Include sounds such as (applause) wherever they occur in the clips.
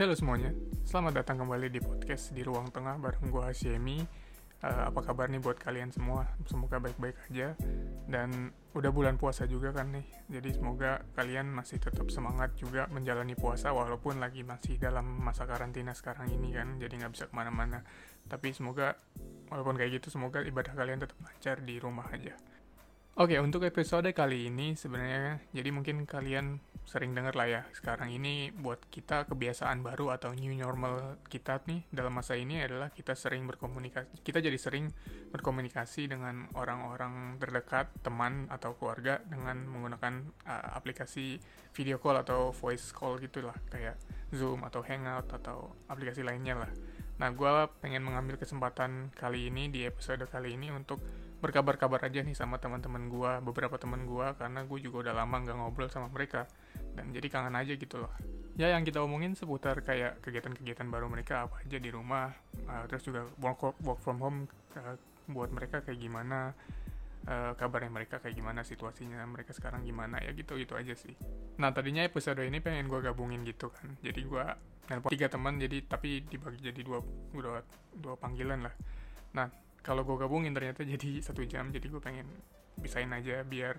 Halo semuanya, selamat datang kembali di podcast di Ruang Tengah bareng gue Hasyemi. Uh, apa kabar nih buat kalian semua? Semoga baik-baik aja. Dan udah bulan puasa juga kan nih, jadi semoga kalian masih tetap semangat juga menjalani puasa walaupun lagi masih dalam masa karantina sekarang ini kan, jadi nggak bisa ke mana-mana. Tapi semoga walaupun kayak gitu, semoga ibadah kalian tetap lancar di rumah aja. Oke, untuk episode kali ini sebenarnya jadi mungkin kalian sering dengar lah ya sekarang ini buat kita kebiasaan baru atau new normal kita nih dalam masa ini adalah kita sering berkomunikasi kita jadi sering berkomunikasi dengan orang-orang terdekat teman atau keluarga dengan menggunakan uh, aplikasi video call atau voice call gitulah kayak Zoom atau Hangout atau aplikasi lainnya lah. Nah, gue pengen mengambil kesempatan kali ini di episode kali ini untuk berkabar-kabar aja nih sama teman-teman gue, beberapa teman gue, karena gue juga udah lama nggak ngobrol sama mereka, dan jadi kangen aja gitu loh. Ya yang kita omongin seputar kayak kegiatan-kegiatan baru mereka apa aja di rumah, uh, terus juga work, work from home uh, buat mereka kayak gimana, uh, kabarnya mereka kayak gimana, situasinya mereka sekarang gimana, ya gitu-gitu aja sih. Nah tadinya episode ini pengen gue gabungin gitu kan, jadi gue nelpon tiga teman, jadi tapi dibagi jadi dua, dua, dua panggilan lah. Nah kalau gue gabungin ternyata (laughs) jadi satu jam jadi gue pengen bisain aja biar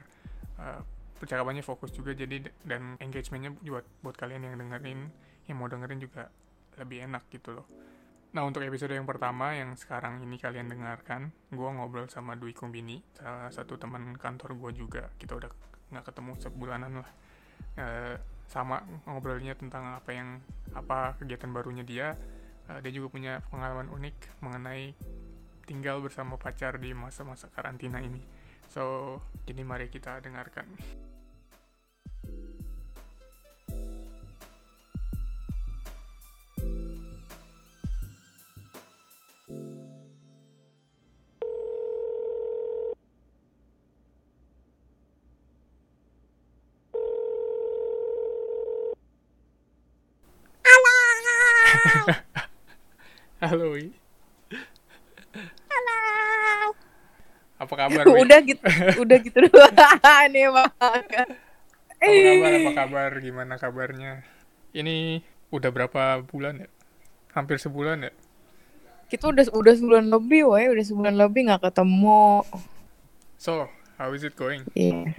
uh, percakapannya fokus juga jadi dan engagementnya buat buat kalian yang dengerin yang mau dengerin juga lebih enak gitu loh nah untuk episode yang pertama yang sekarang ini kalian dengarkan gue ngobrol sama Dwi Kumbini salah satu teman kantor gue juga kita udah nggak ketemu sebulanan lah uh, sama ngobrolnya tentang apa yang apa kegiatan barunya dia uh, dia juga punya pengalaman unik mengenai tinggal bersama pacar di masa-masa karantina ini. So, jadi mari kita dengarkan. Udah gitu, udah (laughs) gitu doang nih banget. Apa kabar? Apa kabar? Gimana kabarnya? Ini udah berapa bulan ya? Hampir sebulan ya? Kita udah udah sebulan lebih, woi, udah sebulan lebih nggak ketemu. So, how is it going? Yeah.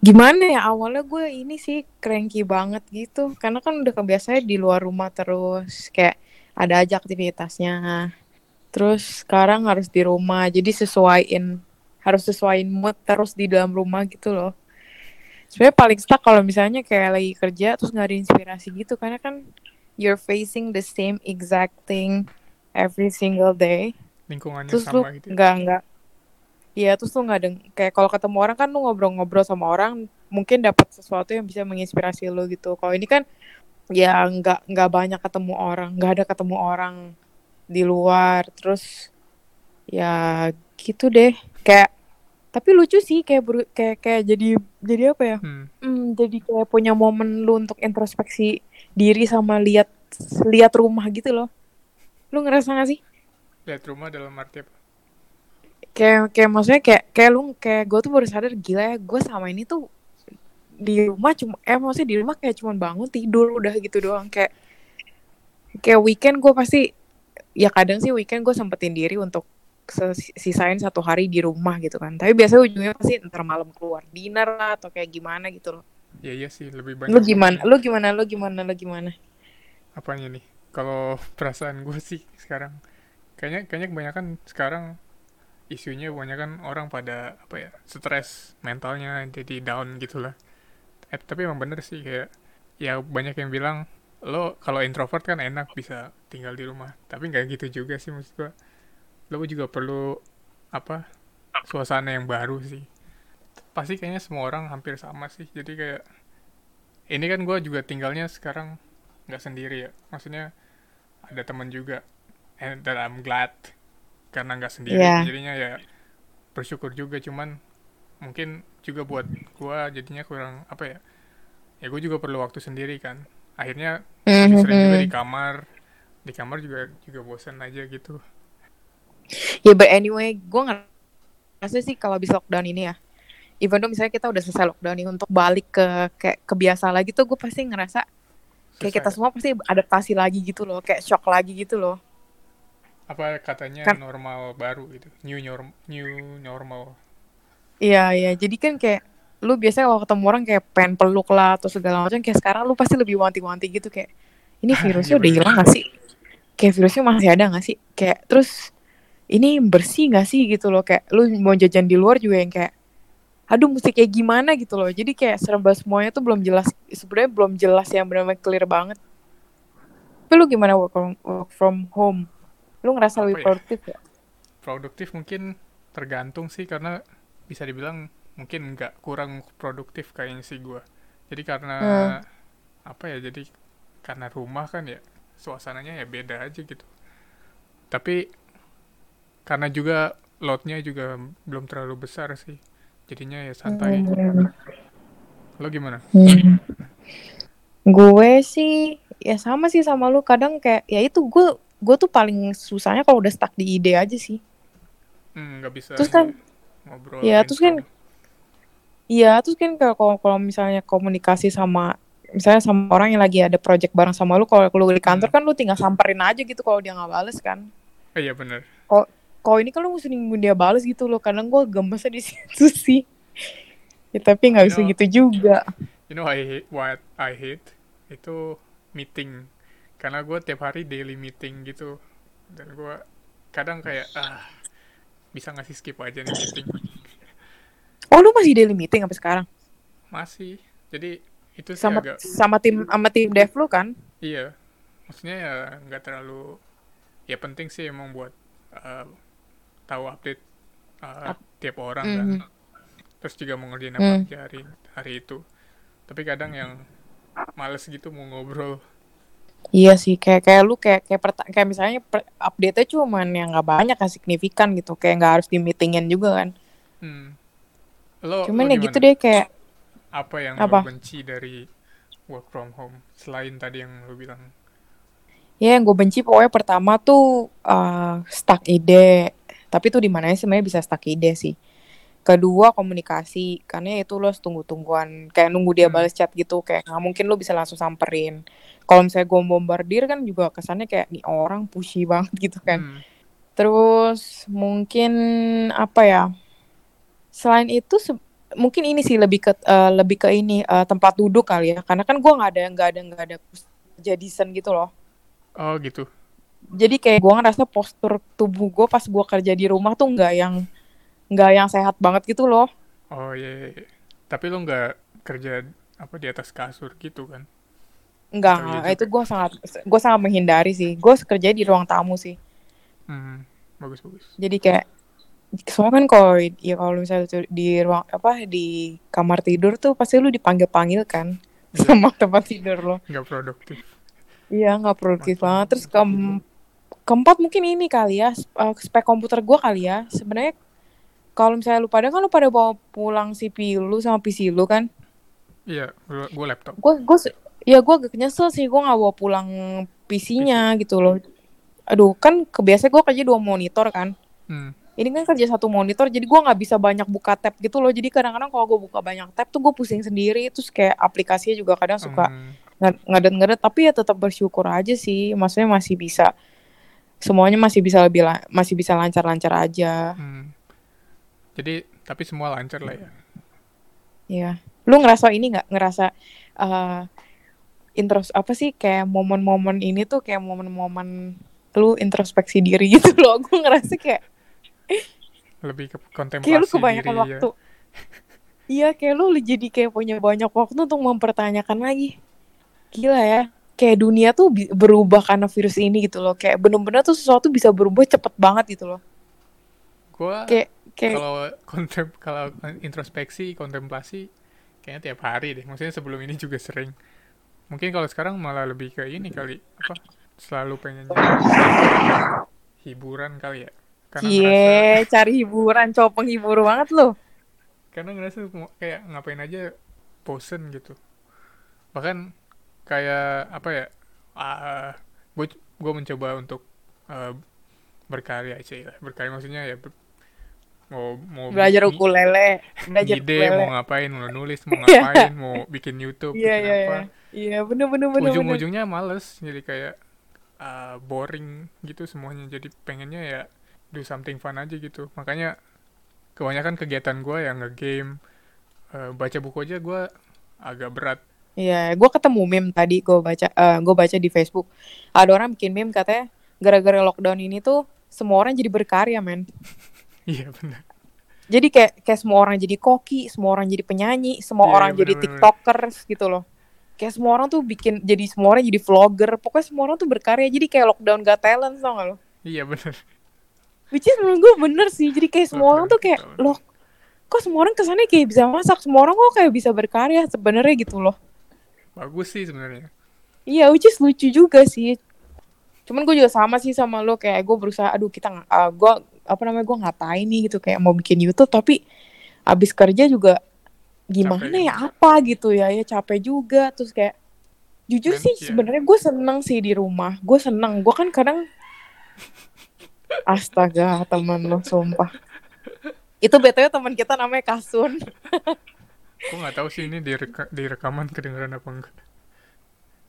Gimana ya awalnya gue ini sih cranky banget gitu, karena kan udah kebiasaan di luar rumah terus, kayak ada aja aktivitasnya Terus sekarang harus di rumah, jadi sesuaiin harus sesuaiin mood terus di dalam rumah gitu loh. Sebenarnya paling stuck kalau misalnya kayak lagi kerja terus nggak ada inspirasi gitu karena kan you're facing the same exact thing every single day. Lingkungannya terus sama lu gitu. Ya? Nggak nggak. Iya terus tuh nggak ada kayak kalau ketemu orang kan lu ngobrol-ngobrol sama orang mungkin dapat sesuatu yang bisa menginspirasi lo gitu. Kalau ini kan ya nggak nggak banyak ketemu orang, nggak ada ketemu orang di luar terus ya gitu deh kayak tapi lucu sih kayak ber, kayak kayak jadi jadi apa ya? Hmm. Hmm, jadi kayak punya momen lu untuk introspeksi diri sama lihat lihat rumah gitu loh. Lu ngerasa gak sih? Lihat rumah dalam arti apa? Kayak kayak maksudnya kayak kayak lu kayak gue tuh baru sadar gila ya gue sama ini tuh di rumah cuma eh maksudnya di rumah kayak cuma bangun tidur udah gitu doang. Kayak kayak weekend gue pasti ya kadang sih weekend gue sempetin diri untuk sisain satu hari di rumah gitu kan. Tapi biasanya ujungnya pasti ntar malam keluar dinner lah atau kayak gimana gitu loh. Iya iya sih lebih banyak lu gimana lu gimana lu gimana lu gimana? Apanya nih? Kalau (laughs) perasaan gue sih sekarang kayaknya kayaknya kebanyakan sekarang isunya kebanyakan orang pada apa ya stres mentalnya jadi down gitulah eh, tapi emang bener sih kayak ya banyak yang bilang lo kalau introvert kan enak bisa tinggal di rumah. Tapi nggak gitu juga sih maksud gua lo juga perlu apa suasana yang baru sih. Pasti kayaknya semua orang hampir sama sih. Jadi kayak ini kan gue juga tinggalnya sekarang nggak sendiri ya. Maksudnya ada teman juga. And that I'm glad karena nggak sendiri. Yeah. jadinya ya bersyukur juga. Cuman mungkin juga buat gue jadinya kurang apa ya ya gue juga perlu waktu sendiri kan. Akhirnya mm-hmm. sering juga di kamar. Di kamar juga juga bosan aja gitu ya yeah, but anyway gue ngerasa sih kalau bisa lockdown ini ya even though misalnya kita udah selesai lockdown ini untuk balik ke kayak kebiasa lagi tuh gue pasti ngerasa kayak Susah kita semua pasti adaptasi lagi gitu loh kayak shock lagi gitu loh. Apa katanya Kan- normal baru gitu? New norm new normal. Iya iya. Jadi kan kayak lu biasanya kalau ketemu orang kayak pengen peluk lah atau segala macam kayak sekarang lu pasti lebih wanti-wanti gitu kayak ini (laughs) virusnya Iya, udah bener. hilang gak sih? Kayak virusnya masih ada gak sih? Kayak terus ini bersih gak sih gitu loh? Kayak lu mau jajan di luar juga yang kayak aduh mesti kayak gimana? gitu loh. Jadi kayak serba semuanya tuh belum jelas sebenarnya belum jelas yang benar-benar clear banget. Tapi lu gimana work from, work from home? Lu ngerasa lebih ya? produktif ya produktif mungkin tergantung sih karena bisa dibilang mungkin nggak kurang produktif kayaknya sih gua. Jadi karena Hmm. apa ya jadi karena rumah kan ya suasananya ya beda aja gitu. Tapi karena juga loadnya juga belum terlalu besar sih jadinya ya santai Hmm. lo gimana Hmm. Gue sih ya sama sih sama lu kadang kayak ya itu gue gue tuh paling susahnya kalau udah stuck di ide aja sih. Hmm, nggak bisa Terus kan- ngobrol ya, terus kan-. Iya terus kan kalau kalau kalau misalnya komunikasi sama misalnya sama orang yang lagi ada project bareng sama lu kalau lu di kantor kan lu tinggal samperin aja gitu kalau dia nggak bales kan. Iya bener Kalau ini kan lu mesti nungguin dia bales gitu loh. Kadang gue gemesnya di (laughs) situ sih. Ya tapi nggak bisa know- gitu juga. you know I hate what I hate? Itu meeting. Karena gue tiap hari daily meeting gitu. Dan gue kadang kayak ah bisa ngasih skip aja nih meeting? Oh lu masih daily meeting sampai sekarang? Masih. Jadi itu sih sama agak sama tim sama tim dev lu kan? iya. Maksudnya ya nggak terlalu ya penting sih emang buat uh, tahu update uh, tiap orang kan Mhm. terus juga mau ngerjain Hmm. apa aja hari hari itu tapi kadang yang males gitu mau ngobrol Iya sih, kayak kayak lu kayak kayak, perta- kayak misalnya per- update-nya cuman yang nggak banyak kan signifikan gitu, kayak nggak harus di meetingin juga kan. Hmm. Lo, Cuman lo ya gitu deh kayak Apa yang Apa? lo benci dari work from home selain tadi yang lo bilang? ya yang gue benci pokoknya pertama tuh uh, stuck ide, tapi tuh di mana sebenarnya bisa stuck ide sih. Kedua komunikasi, karena ya itu lo harus tunggu-tungguan, kayak nunggu dia Hmm. balas chat gitu, kayak nggak mungkin lo bisa langsung samperin. Kalau misalnya gue bombardir kan juga kesannya kayak nih orang pushy banget gitu kan. Hmm. Terus mungkin apa ya? Selain itu mungkin ini sih lebih ke eh, lebih ke ini eh, tempat duduk kali ya. Karena kan gua nggak ada nggak ada nggak ada decent gitu loh. Oh gitu. Jadi kayak gua ngerasa postur tubuh gue pas gua kerja di rumah tuh nggak yang nggak yang sehat banget gitu loh. Oh iya. iya, iya. Tapi lo nggak kerja apa di atas kasur gitu kan? Enggak, Oh, iya nggak. itu gua sangat gua sangat menghindari sih. Gue kerja di ruang tamu sih. Hmm. Bagus bagus. Jadi kayak soalnya kan kalau ya kalau misalnya di ruang apa di kamar tidur tuh pasti lu dipanggil-panggil kan Iya. (laughs) sama tempat tidur lo. Nggak produktif. Iya nggak produktif banget. Terus keem- keempat mungkin ini kali ya eh, spek komputer gua kali ya. Sebenarnya kalau misalnya lu pada kan lu pada bawa pulang CPU lu sama PC lu kan. Iya. Gue gue laptop. Gue gue ya gue agak nyesel sih gue nggak bawa pulang PC-nya gitu loh. Aduh kan kebiasa gue kerja dua monitor kan. Hmm. Ini kan kerja satu monitor jadi gua nggak bisa banyak buka tab gitu loh. Jadi kadang-kadang kalau gue buka banyak tab tuh gue pusing sendiri. Terus kayak aplikasinya juga kadang suka Hmm. nge- ngedet-ngedet tapi ya tetap bersyukur aja sih maksudnya masih bisa semuanya masih bisa lebih la- masih bisa lancar-lancar aja. Hmm. Jadi tapi semua lancar lah ya. ya lu ngerasa ini nggak? Ngerasa eh intros apa sih kayak momen-momen ini tuh kayak momen-momen lu introspeksi diri gitu (laughs) loh. Gue ngerasa kayak Lebih ke kontemplasi kayak lu kebanyakan diri ya. waktu. Iya kayak lu jadi kayak punya banyak waktu untuk mempertanyakan lagi. Gila ya kayak dunia tuh berubah karena virus ini gitu loh. Kayak bener-bener tuh sesuatu bisa berubah cepet banget gitu loh. Gue kayak kayak kalau kontem kalau introspeksi kontemplasi kayaknya tiap hari deh. Maksudnya sebelum ini juga sering. Mungkin kalau sekarang malah lebih ke ini kali apa selalu pengen hiburan kali ya. Karena ngerasa cie cari hiburan cowok penghibur banget loh. Karena ngerasa kayak ngapain aja bosen gitu. Bahkan kayak apa ya ah gue gue mencoba untuk eh, berkarya aja lah berkarya maksudnya ya ber- mau mau belajar ukulele belajar ngide ukulele. mau ngapain mau nulis mau (laughs) ngapain mau bikin YouTube iya bikin iya apa. iya. Iya bener bener bener bener. ujung-ujungnya males jadi kayak uh, boring gitu semuanya. Jadi pengennya ya do something fun aja gitu. Makanya kebanyakan kegiatan gue yang nge-game uh, baca buku aja gue agak berat Iya, gue ketemu meme tadi gue baca, eh gue baca di Facebook. Ada orang bikin meme katanya gara-gara lockdown ini tuh semua orang jadi berkarya men. (laughs) iya benar Jadi kayak kayak semua orang jadi koki, semua orang jadi penyanyi, semua Iya, orang iya, jadi bener-bener. tiktokers gitu loh. Kayak semua orang tuh bikin jadi semua orang jadi vlogger. Pokoknya semua orang tuh berkarya. Jadi kayak lockdown gak talent tau gak lo? iya benar Which is menurut gue bener sih. Jadi kayak semua orang tuh kayak loh kok semua orang kesannya kayak bisa masak. Semua orang kok kayak bisa berkarya sebenarnya gitu loh. Bagus sih sebenarnya. Iya, which is lucu juga sih. Cuman gue juga sama sih sama lo kayak gue berusaha, aduh kita uh, gue apa namanya gue ngapain nih gitu kayak mau bikin YouTube. Tapi abis kerja juga gimana Capek. ya apa gitu ya ya capek juga. Terus kayak jujur Men, sih iya. sebenarnya gue seneng sih di rumah. Gue seneng. Gue kan kadang astaga teman lo sumpah. Itu btw teman kita namanya Kasun (laughs) gue nggak tahu sih ini di, reka- di rekaman kedengeran apa enggak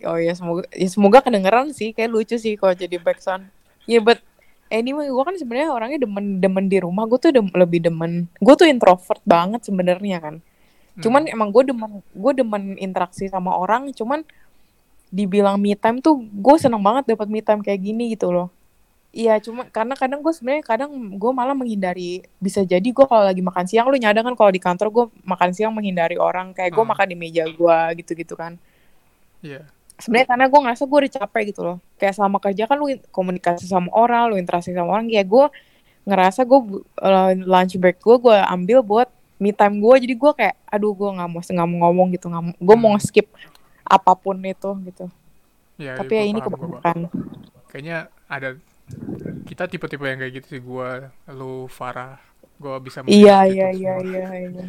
Oh ya semoga ya semoga kedengeran sih kayak lucu sih kalau jadi backsound. Ya but anyway gue kan sebenarnya orangnya demen demen di rumah gue tuh dem- lebih demen gue tuh introvert banget sebenarnya kan. Cuman Hmm, emang gue demen gue demen interaksi sama orang. Cuman dibilang me time tuh gue seneng banget dapat me time kayak gini gitu loh. Iya cuma karena kadang gue sebenarnya kadang gue malah menghindari bisa jadi gue kalau lagi makan siang lu nyadar kan kalau di kantor gue makan siang menghindari orang kayak gue Hmm. makan di meja gue gitu-gitu kan. Iya. Sebenarnya karena gue ngerasa gue udah capek gitu loh. Kayak selama kerja kan lu komunikasi sama orang lu interaksi sama orang kayak gue ngerasa gue eh, lunch break gue gue ambil buat me time gue jadi gue kayak aduh gue nggak mau nggak mau ngomong gitu. Nggak mau gue mau Hmm. skip apa pun itu gitu. Iya tapi ya ini paham, gua paham. kebanyakan kayaknya ada kita tipe-tipe yang kayak gitu sih. Gua lu Farah. Gua bisa iya iya itu iya semua. iya iya iya.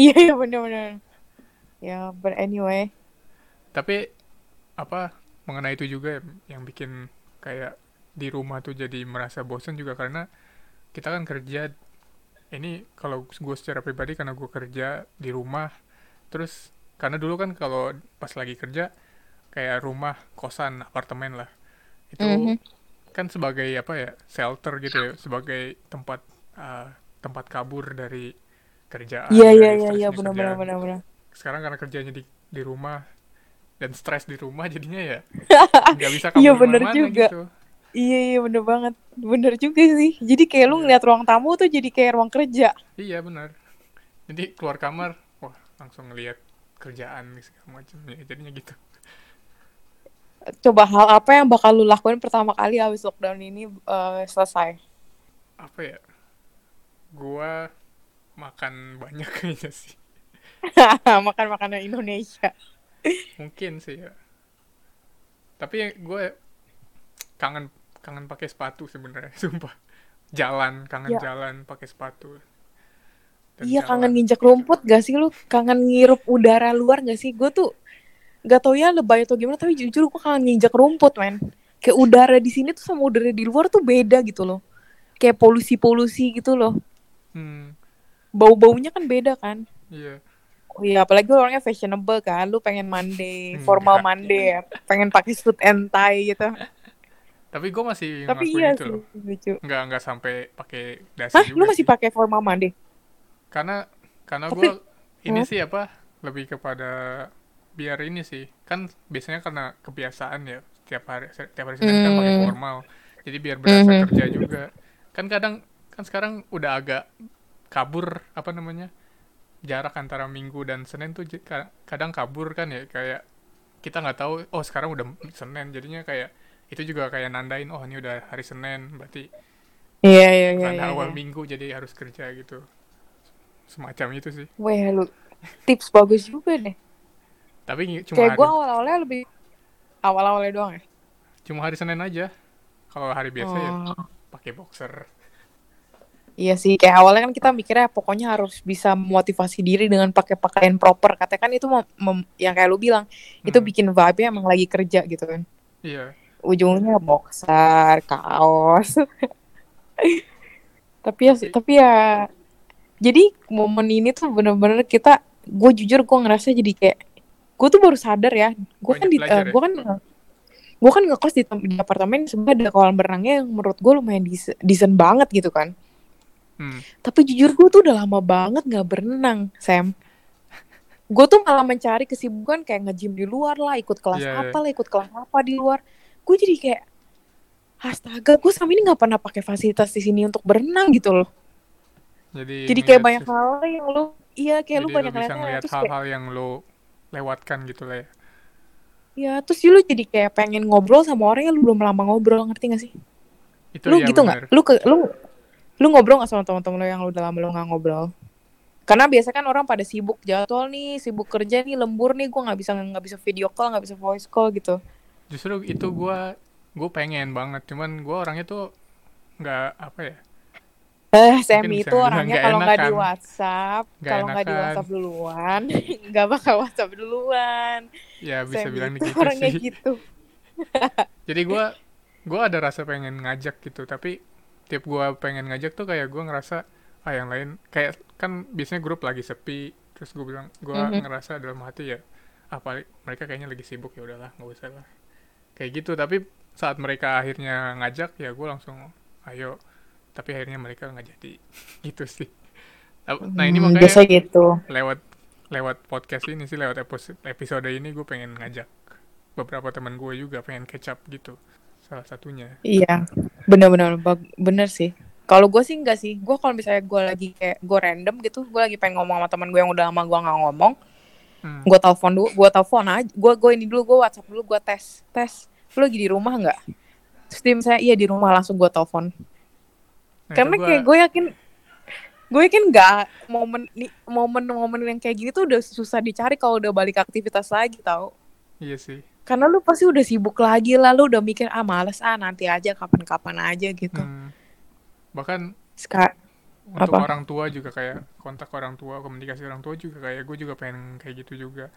Iya bener-bener. Ya but anyway. Tapi apa mengenai itu juga yang bikin kayak di rumah tuh jadi merasa bosan juga. Karena kita kan kerja ini kalau gue secara pribadi karena gue kerja di rumah. Terus karena dulu kan kalau pas lagi kerja kayak rumah kosan apartemen lah. Itu Mhm. Kan sebagai apa ya shelter gitu ya sebagai tempat uh, tempat kabur dari kerjaan iya iya iya iya bener-bener kerjaan. bener-bener sekarang karena kerjanya di di rumah dan stres di rumah jadinya ya (laughs) nggak bisa kabur Iya, bener juga. gitu. Iya iya bener banget. Bener juga sih. Jadi kayak lu Iya. ngeliat ruang tamu tuh jadi kayak ruang kerja. Iya benar. Jadi keluar kamar wah langsung ngelihat kerjaan segala macam ya jadinya gitu coba hal apa yang bakal lu lakuin pertama kali habis lockdown ini eh, selesai? apa ya gua makan banyak (laughs) kayaknya sih (laughs) Makan makanan Indonesia. mungkin sih ya tapi gue kangen kangen pakai sepatu sebenarnya (laughs) sumpah jalan kangen Ya. jalan pakai sepatu Dan Iya jalan. kangen nginjek rumput gak sih lu? Kangen ngirup udara luar gak sih? Gue tuh gak tau ya lebay atau gimana tapi jujur gue kangen nginjek rumput men. Kayak udara di sini tuh sama udara di luar tuh beda gitu loh. Kayak polusi-polusi gitu loh. hmm, Bau-baunya kan beda kan. iya Oh iya, apalagi orangnya fashionable kan. Lu pengen Monday, Enggak. formal Monday ya. Pengen pakai suit and tie gitu. (laughs) tapi gue masih Tapi iya itu sih, loh lucu. nggak nggak sampai pakai dasi Hah, juga lu masih sih. pakai formal Monday? karena karena gue ini Hmm? sih apa lebih kepada biar ini sih kan biasanya karena kebiasaan ya tiap hari tiap hari Senin kan pakai Hmm. formal jadi biar berasa Mhm. kerja juga kan kadang kan sekarang udah agak kabur apa namanya jarak antara minggu dan Senin tuh kadang kabur kan ya kayak kita nggak tahu oh sekarang udah Senin jadinya kayak itu juga kayak nandain oh ini udah hari Senin berarti Iya, iya, iya. iya, awal iya. minggu jadi harus kerja gitu semacam itu sih Weh, lu tips bagus juga deh. Tapi cuma Kayak hari, gue awal-awalnya lebih awal-awalnya doang ya. cuma hari Senin aja kalau hari biasa ya Oh, pakai boxer Iya sih, kayak awalnya kan kita mikirnya pokoknya harus bisa memotivasi diri dengan pakai pakaian proper. Katanya kan itu mem- mem- yang kayak lu bilang, itu Hmm, bikin vibe-nya emang lagi kerja gitu kan. iya Ujungnya boxer, kaos. (laughs) tapi ya Tapi- tapi ya jadi momen ini tuh bener-bener kita gue jujur gue ngerasa jadi kayak gue tuh baru sadar ya gue kan Banyak di belajar ya? gue kan gue kan ngekos di, di apartemen sebenarnya ada kolam renangnya yang menurut gue lumayan decent banget gitu kan Hmm. tapi jujur gue tuh udah lama banget nggak berenang Sam gue tuh malah mencari kesibukan kayak nge-gym di luar lah ikut kelas Iya, iya. apa lah ikut kelas apa di luar gue jadi kayak astaga gue selama ini nggak pernah pakai fasilitas di sini untuk berenang gitu loh Jadi, jadi kayak banyak hal yang lu iya kayak lu jadi banyak bisa ngeliatnya ngeliat terus kayak hal-hal yang lu lewatkan gitu lah ya. ya terus lu jadi kayak pengen ngobrol sama orang yang lu belum lama ngobrol ngerti gak sih? Itu lu ya gitu nggak? lu ke lu lu ngobrol nggak sama teman-teman lu yang lu udah lama lu nggak ngobrol? Karena biasa kan orang pada sibuk jadwal nih sibuk kerja nih lembur nih gue nggak bisa nggak bisa video call nggak bisa voice call gitu. Justru itu gua gue pengen banget, cuman gua orangnya tuh nggak apa ya, eh bisa itu orangnya kalau nggak di. WhatsApp kalau nggak di. WhatsApp duluan (laughs) nggak bakal WhatsApp duluan ya bisa Sam bilang itu gitu orangnya sih. gitu (laughs) Jadi gua gua ada rasa pengen ngajak gitu, tapi tiap gua pengen ngajak tuh kayak gua ngerasa ah yang lain kayak kan biasanya grup lagi sepi, terus gua bilang gua Mhm. ngerasa dalam hati ya apa mereka kayaknya lagi sibuk ya udahlah nggak usah lah kayak gitu tapi saat mereka akhirnya ngajak ya gue langsung ayo tapi akhirnya mereka nggak jadi (laughs) gitu sih nah ini Hmm, makanya gitu lewat lewat podcast ini sih lewat episode ini gue pengen ngajak beberapa teman gue juga pengen catch up gitu salah satunya Iya, bener-bener bag- bener sih. Kalau gue sih enggak sih. Gue kalau misalnya gue lagi kayak gue random gitu, gue lagi pengen ngomong sama teman gue yang udah lama gue nggak ngomong, hmm. gue telepon dulu, gue telepon aja, gue gue ini dulu, gue WhatsApp dulu, gue tes, tes. Lu lagi di rumah nggak? Terus dia misalnya iya di rumah langsung gue telepon. Nah, Karena gua- kayak gue yakin, gue yakin nggak momen momen-momen yang kayak gini tuh udah susah dicari kalau udah balik aktivitas lagi tau. iya sih Karena lu pasti udah sibuk lagi lah, lu udah mikir ah males ah nanti aja kapan-kapan aja gitu. Hmm. bahkan Ska- untuk Apa? orang tua juga kayak kontak orang tua komunikasi orang tua juga kayak gue juga pengen kayak gitu juga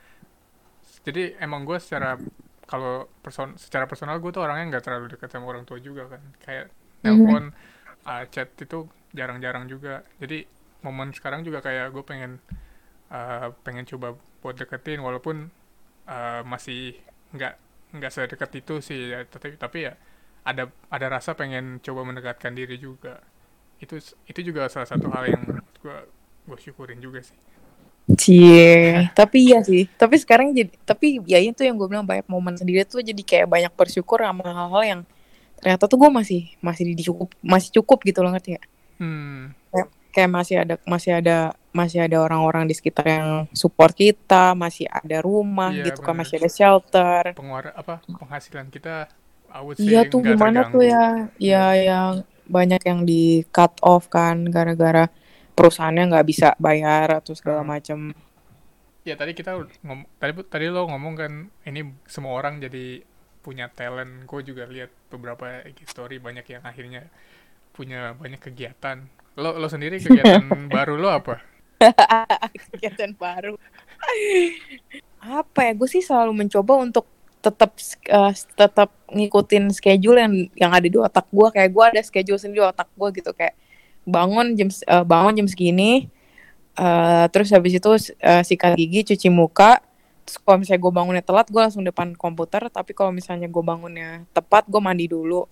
jadi emang gue secara kalau person secara personal gue tuh orangnya nggak terlalu dekat sama orang tua juga kan kayak telepon uh, chat itu jarang-jarang juga. Jadi momen sekarang juga kayak gue pengen uh, pengen coba buat deketin walaupun uh, masih nggak nggak sedekat itu sih ya. Tapi tapi ya ada ada rasa pengen coba mendekatkan diri juga. Itu itu juga salah satu hal yang gue gue syukurin juga sih. Cie, (laughs) tapi iya sih. Tapi sekarang jadi, tapi ya itu yang gue bilang banyak momen sendiri tuh jadi kayak banyak bersyukur sama hal-hal yang ternyata tuh gue masih masih di cukup masih cukup gitu loh ngerti gak? hmm Kayak masih ada masih ada masih ada orang-orang di sekitar yang support kita, masih ada rumah Iya, gitu kan, masih ada shelter. pengeluaran apa penghasilan kita Iya tuh gimana tuh terganggu. ya? Ya yang banyak yang di cut off kan gara-gara perusahaannya nggak bisa bayar atau segala Hmm. macem. ya tadi kita ngom tadi tadi lo ngomong kan ini semua orang jadi punya talent gue juga lihat beberapa IG story banyak yang akhirnya punya banyak kegiatan lo lo sendiri (laughs) kegiatan baru lo apa (laughs) kegiatan baru. Apa ya? Gue sih selalu mencoba untuk tetap eh, tetap ngikutin schedule yang yang ada di otak gue. Kayak gue ada schedule sendiri di otak gue gitu kayak bangun jam eh, bangun jam segini. eh, terus habis itu eh, sikat gigi, cuci muka. Kalau misalnya gue bangunnya telat, gue langsung depan komputer. Tapi kalau misalnya gue bangunnya tepat, gue mandi dulu.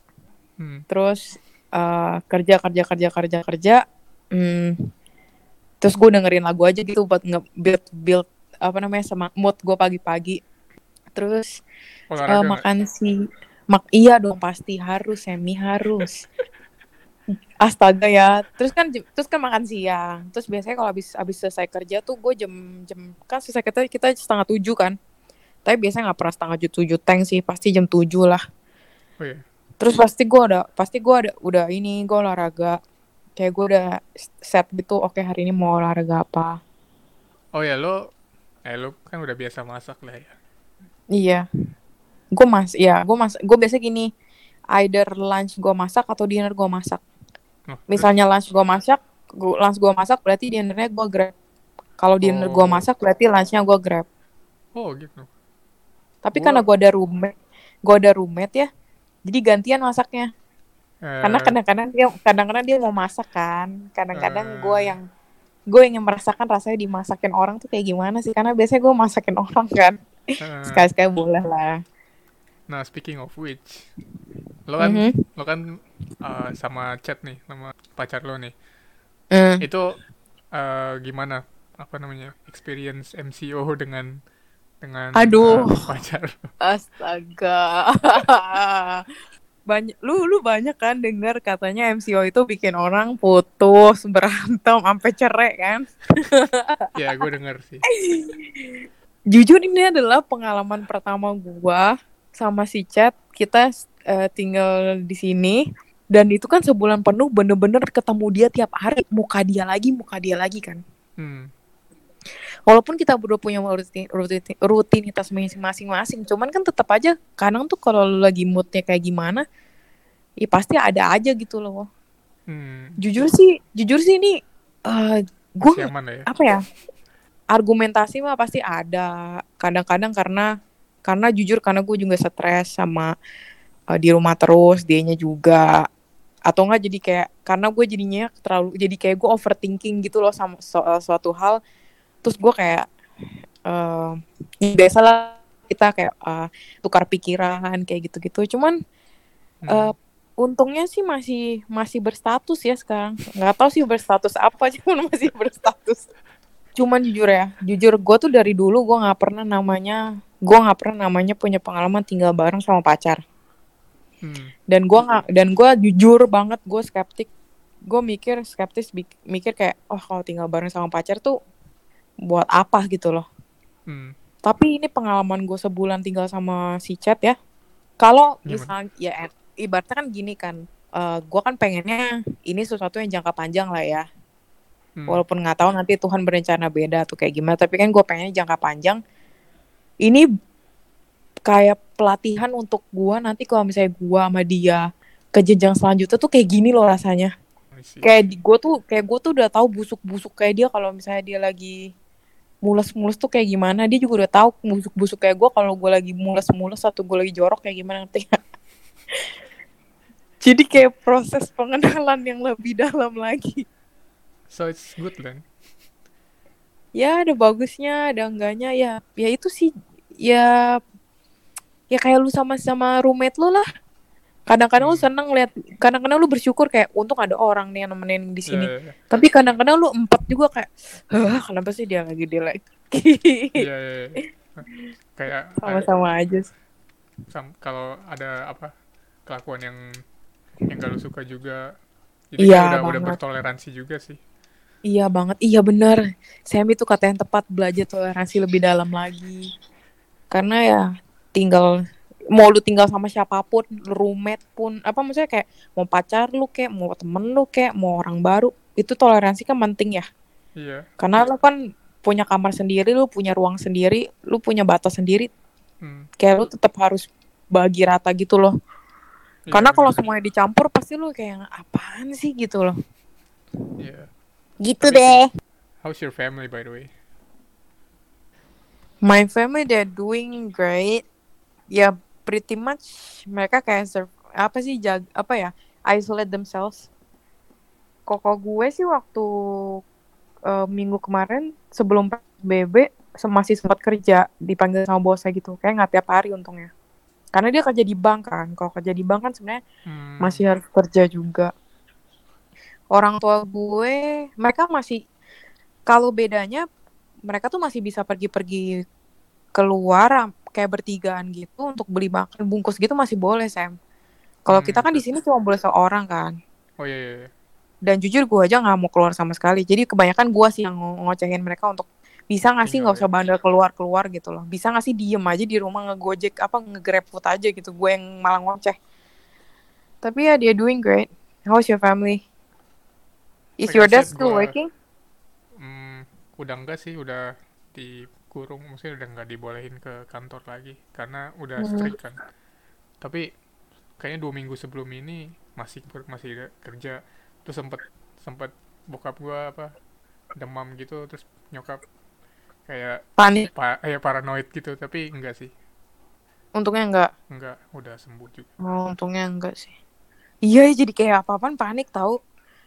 hmm. Terus eh, kerja kerja kerja kerja kerja. Hmm, terus gue dengerin lagu aja gitu buat nge build build apa namanya sama mood gue pagi-pagi terus olahraga nggak? makan si mak iya dong pasti harus semi harus astaga ya. Terus kan terus kan makan siang. Terus biasanya kalau habis habis selesai kerja tuh gue jam jam kan selesai kerja kita setengah tujuh kan. Tapi biasanya nggak pernah setengah tujuh tujuh tank sih. Pasti jam tujuh lah. Oh iya. Terus pasti gue ada pasti gue ada udah ini gue olahraga. Kayak gue udah set gitu oke hari ini mau olahraga apa. Oh ya lo eh lo kan udah biasa masak lah ya. Iya. Gue mas ya gue mas gue biasa gini. Either lunch gue masak atau dinner gue masak misalnya lunch gue masak gua, lunch gue masak berarti dinernya gue grab. Kalau dinner gue Oh. masak berarti lunchnya gue grab. Oh gitu. Tapi Gua- karena gue ada roommate gue ada roommate ya jadi gantian masaknya. Eh, karena kadang-kadang dia kadang-kadang dia mau masak kan kadang-kadang gue Eh. yang gue ingin merasakan rasanya dimasakin orang tuh kayak gimana sih? Karena biasanya gue masakin (laughs) orang kan Eh, sekali-sekali boleh lah. Nah speaking of which lo kan Mhm. lo kan eh, sama chat nih sama pacar lo nih Hmm. itu eh, gimana apa namanya experience MCO dengan dengan Aduh. eh, pacar Astaga. banyak lu lu banyak kan dengar katanya MCO itu bikin orang putus, berantem, sampai cerai kan? ya gue denger sih Jujur ini adalah pengalaman pertama gua sama si Chat. Kita eh, tinggal di sini dan itu kan sebulan penuh bener-bener ketemu dia tiap hari, muka dia lagi, muka dia lagi kan. hmm. walaupun kita berdua punya rutin, rutin- rutinitas masing-masing, cuman kan tetap aja kadang tuh kalau lagi moodnya kayak gimana, ya pasti ada aja gitu loh. Hmm. Jujur sih, jujur sih ini eh gue ya apa ya? Argumentasi mah pasti ada. Kadang-kadang karena karena jujur karena gue juga stres sama eh, di rumah terus, dianya juga atau enggak jadi kayak karena gue jadinya terlalu jadi kayak gue overthinking gitu loh sama soal suatu hal. Terus gue kayak eh ya biasalah kita kayak eh, tukar pikiran kayak gitu-gitu. Cuman Hmm. eh, untungnya sih masih masih berstatus ya sekarang. Nggak tahu sih berstatus apa (laughs) cuman masih berstatus. Cuman jujur ya jujur gue tuh dari dulu gue nggak pernah namanya gue nggak pernah namanya punya pengalaman tinggal bareng sama pacar Hmm. dan gue nggak dan gue jujur banget gue skeptik. Gue mikir skeptis mikir kayak oh kalau tinggal bareng sama pacar tuh buat apa? gitu loh. Hmm. tapi ini pengalaman gue sebulan tinggal sama si chat ya. Kalau misalnya ya eh, ibaratnya kan gini kan gue kan pengennya ini sesuatu yang jangka panjang lah ya. Hmm. walaupun nggak tahu nanti Tuhan berencana beda tuh kayak gimana tapi kan gue pengennya jangka panjang. Ini kayak pelatihan untuk gue nanti kalau misalnya gue sama dia ke jenjang selanjutnya tuh kayak gini loh rasanya. Kayak gue tuh kayak gue tuh udah tahu busuk-busuk kayak dia kalau misalnya dia lagi mules-mules tuh kayak gimana. Dia juga udah tahu busuk-busuk kayak gue kalau gue lagi mules-mules atau gue lagi jorok kayak gimana nggak? (laughs) jadi kayak proses pengenalan yang lebih dalam lagi. So it's good then. Ya ada bagusnya ada enggaknya. Ya ya itu sih. Ya ya kayak lu sama sama roommate lu lah. Kadang-kadang lu Hmm. seneng lihat kadang-kadang lu bersyukur kayak untung ada orang nih yang nemenin di sini. Ya, ya, tapi kadang-kadang lu empat juga kayak Hah, kenapa sih dia lagi dia lagi ya, ya, ya, ya. kayak (laughs) sama-sama aja sam- kalau ada apa kelakuan yang yang gak lu suka juga jadi Iya, kan udah udah banget. bertoleransi juga sih. Iya banget iya bener. Sam itu kata yang tepat belajar toleransi lebih dalam lagi. Karena ya tinggal mau lu tinggal sama siapa pun roommate pun apa maksudnya kayak mau pacar lu kayak mau temen lu kayak mau orang baru itu toleransi kan penting ya. Iya. Karena lu kan punya kamar sendiri lu punya ruang sendiri lu punya batas sendiri. Hmm, kayak lu tetap harus bagi rata gitu loh. Iya, karena kalau semuanya dicampur pasti lu kayak apaan sih? gitu loh. Iya. gitu Tapi deh. How's your family by the way? My family they're doing great. Ya pretty much mereka kayak sur- apa sih jag apa ya isolate themselves. Koko gue sih waktu eh, minggu kemarin sebelum se- masih sempat kerja dipanggil sama bosnya gitu. Kayak nggak tiap hari untungnya. Karena dia kerja di bank kan. Kalau kerja di bank kan sebenarnya Hmm, masih harus kerja juga. Orang tua gue, mereka masih kalau bedanya mereka tuh masih bisa pergi-pergi keluar kayak bertigaan gitu untuk beli makan bungkus gitu masih boleh Sam. Kalau Hmm, kita kan di sini cuma boleh seorang kan. oh iya, iya, iya. Dan jujur gue aja nggak mau keluar sama sekali. Jadi kebanyakan gue sih yang ngo- ngocehin mereka untuk bisa nggak sih Tinggal nggak usah bandel keluar keluar gitu loh. Bisa nggak sih diem aja di rumah ngegojek apa ngegrab food aja gitu. Gue yang malah ngoceh. Tapi ya dia doing great. How's your family? Is Like your dad said, still gua- working? Hmm, udah enggak sih udah dikurung maksudnya udah nggak dibolehin ke kantor lagi karena udah Hmm. strict kan tapi kayaknya dua minggu sebelum ini masih masih kerja terus sempet sempet bokap gua apa demam gitu terus nyokap kayak Panik. pa kayak paranoid gitu tapi enggak sih Untungnya enggak. enggak udah sembuh juga Oh, untungnya enggak sih. Iya, jadi kayak apa-apaan panik tahu.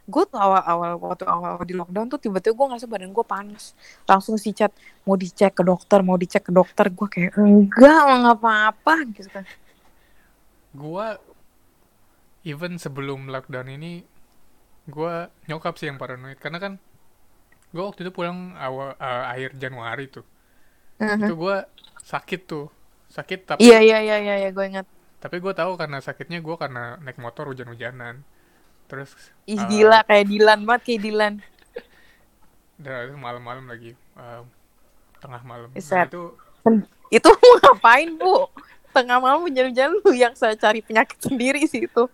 Gue tuh awal-awal waktu awal di lockdown tuh tiba-tiba gue ngerasa badan gue panas langsung si chat mau dicek ke dokter mau dicek ke dokter gue kayak enggak nggak apa-apa gitu kan Gua even sebelum lockdown ini gua nyokap sih yang paranoid karena kan gua waktu itu pulang awal eh, akhir Januari tuh. Itu gua sakit tuh. Sakit tapi iya iya iya iya, iya gue ingat tapi gua tahu karena sakitnya gua karena naik motor hujan-hujanan. Terus ih eh, gila kayak Dilan banget kayak Dilan udah itu malam-malam lagi eh, tengah malam. Nah, itu itu (laughs) mau ngapain bu tengah malam hujan-hujan lu yang saya cari penyakit sendiri sih itu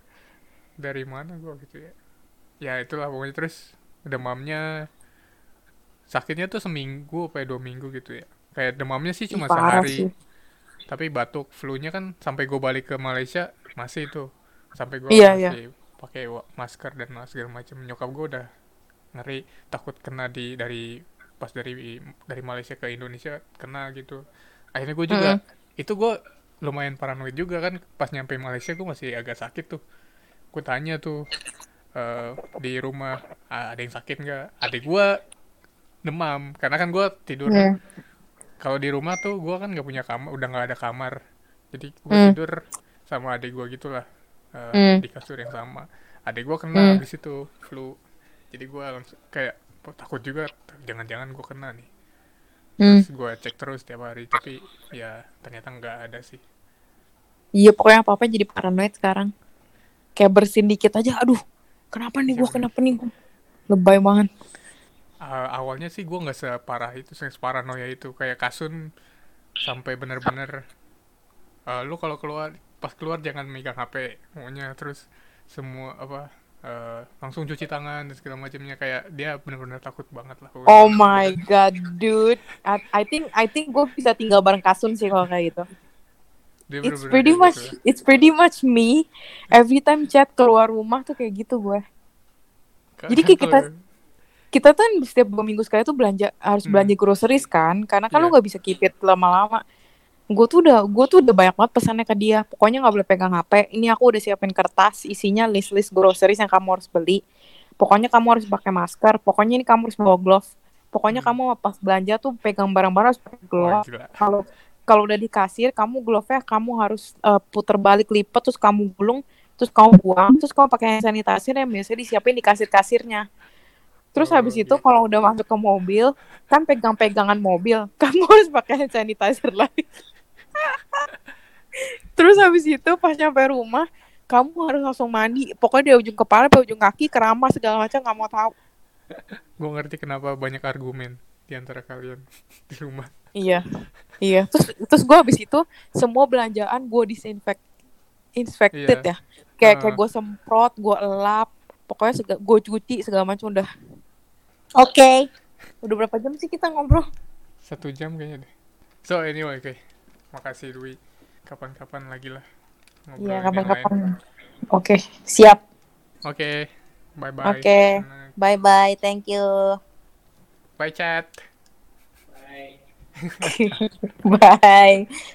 dari mana gua gitu ya. Ya itulah pokoknya terus demamnya sakitnya tuh seminggu apa ya dua minggu gitu ya. Kayak demamnya sih Ih, cuma parah sehari. sih Tapi batuk flu-nya kan sampai gue balik ke Malaysia masih itu. Sampai gue Iya, iya. Pakai masker dan segala macam. Nyokap gue udah ngeri takut kena di dari pas dari dari Malaysia ke Indonesia kena gitu. Akhirnya gue juga itu gue lumayan paranoid juga kan pas nyampe Malaysia gue masih agak sakit tuh. Gue tanya tuh eh, di rumah "Ah, ada yang sakit nggak? Adik gue demam karena kan gue tidur Iya. kalau di rumah tuh gue kan nggak punya kamar udah nggak ada kamar jadi gue Hmm. tidur sama adik gue gitulah eh, Hmm. di kasur yang sama adik gue kena Hmm. di situ flu jadi gue langsung kayak "Oh, takut juga jangan-jangan gue kena nih Hmm. terus gue cek terus tiap hari tapi ya ternyata nggak ada sih Iya pokoknya apa-apa jadi paranoid sekarang. Kayak bersin dikit aja, aduh kenapa nih Iya, gue kenapa nih gue. Lebay banget. Eh, awalnya sih gue nggak separah itu separanoia itu kayak kasun sampai bener-bener eh, lu kalau keluar pas keluar jangan megang HP pokoknya terus semua apa eh, langsung cuci tangan dan segala macamnya kayak dia bener-bener takut banget lah pokoknya. Oh my god, dude. I, I think I think gue bisa tinggal bareng Kasun sih kalau kayak gitu. Dia It's pretty kayak much gitu. it's pretty much me. Every time chat keluar rumah tuh kayak gitu gue. Jadi kayak kita- kalau- Kita tuh setiap dua minggu sekali tuh belanja harus Hmm. belanja groceries kan, karena kan lu Iya. nggak bisa keep it lama-lama. Gue tuh udah gue tuh udah banyak banget pesannya ke dia. Pokoknya nggak boleh pegang HP. Ini aku udah siapin kertas isinya list-list groceries yang kamu harus beli. Pokoknya kamu harus pakai masker. Pokoknya ini kamu harus bawa glove. Pokoknya Hmm. kamu pas belanja tuh pegang barang-barang harus pakai glove. kalau kalau udah di kasir kamu glove-nya kamu harus eh, puter balik lipat terus kamu gulung terus kamu buang terus kamu pakai hand sanitizer yang biasanya disiapin di kasir-kasirnya terus Oh, habis itu gitu. kalau udah masuk ke mobil kan pegang-pegangan mobil (laughs) kamu harus pakai hand sanitizer lagi terus habis itu pas nyampe rumah kamu harus langsung mandi pokoknya dari ujung kepala sampai ujung kaki keramas segala macam nggak mau tahu (laughs) gue ngerti kenapa banyak argumen di antara kalian (laughs) di rumah Iya, iya. Terus terus gue habis itu semua belanjaan gue disinfect, infected Iya. ya. Kayak Ah. kayak gue semprot, gue elap, pokoknya sega, gue cuci segala macam udah. Oke. Udah berapa jam sih kita ngobrol? satu jam kayaknya deh so anyway oke makasih Dwi kapan-kapan lagi lah Iya, yang kapan-kapan. lain. Oke, siap. oke bye bye Oke. Bye bye, thank you. bye chat Bye. (laughs)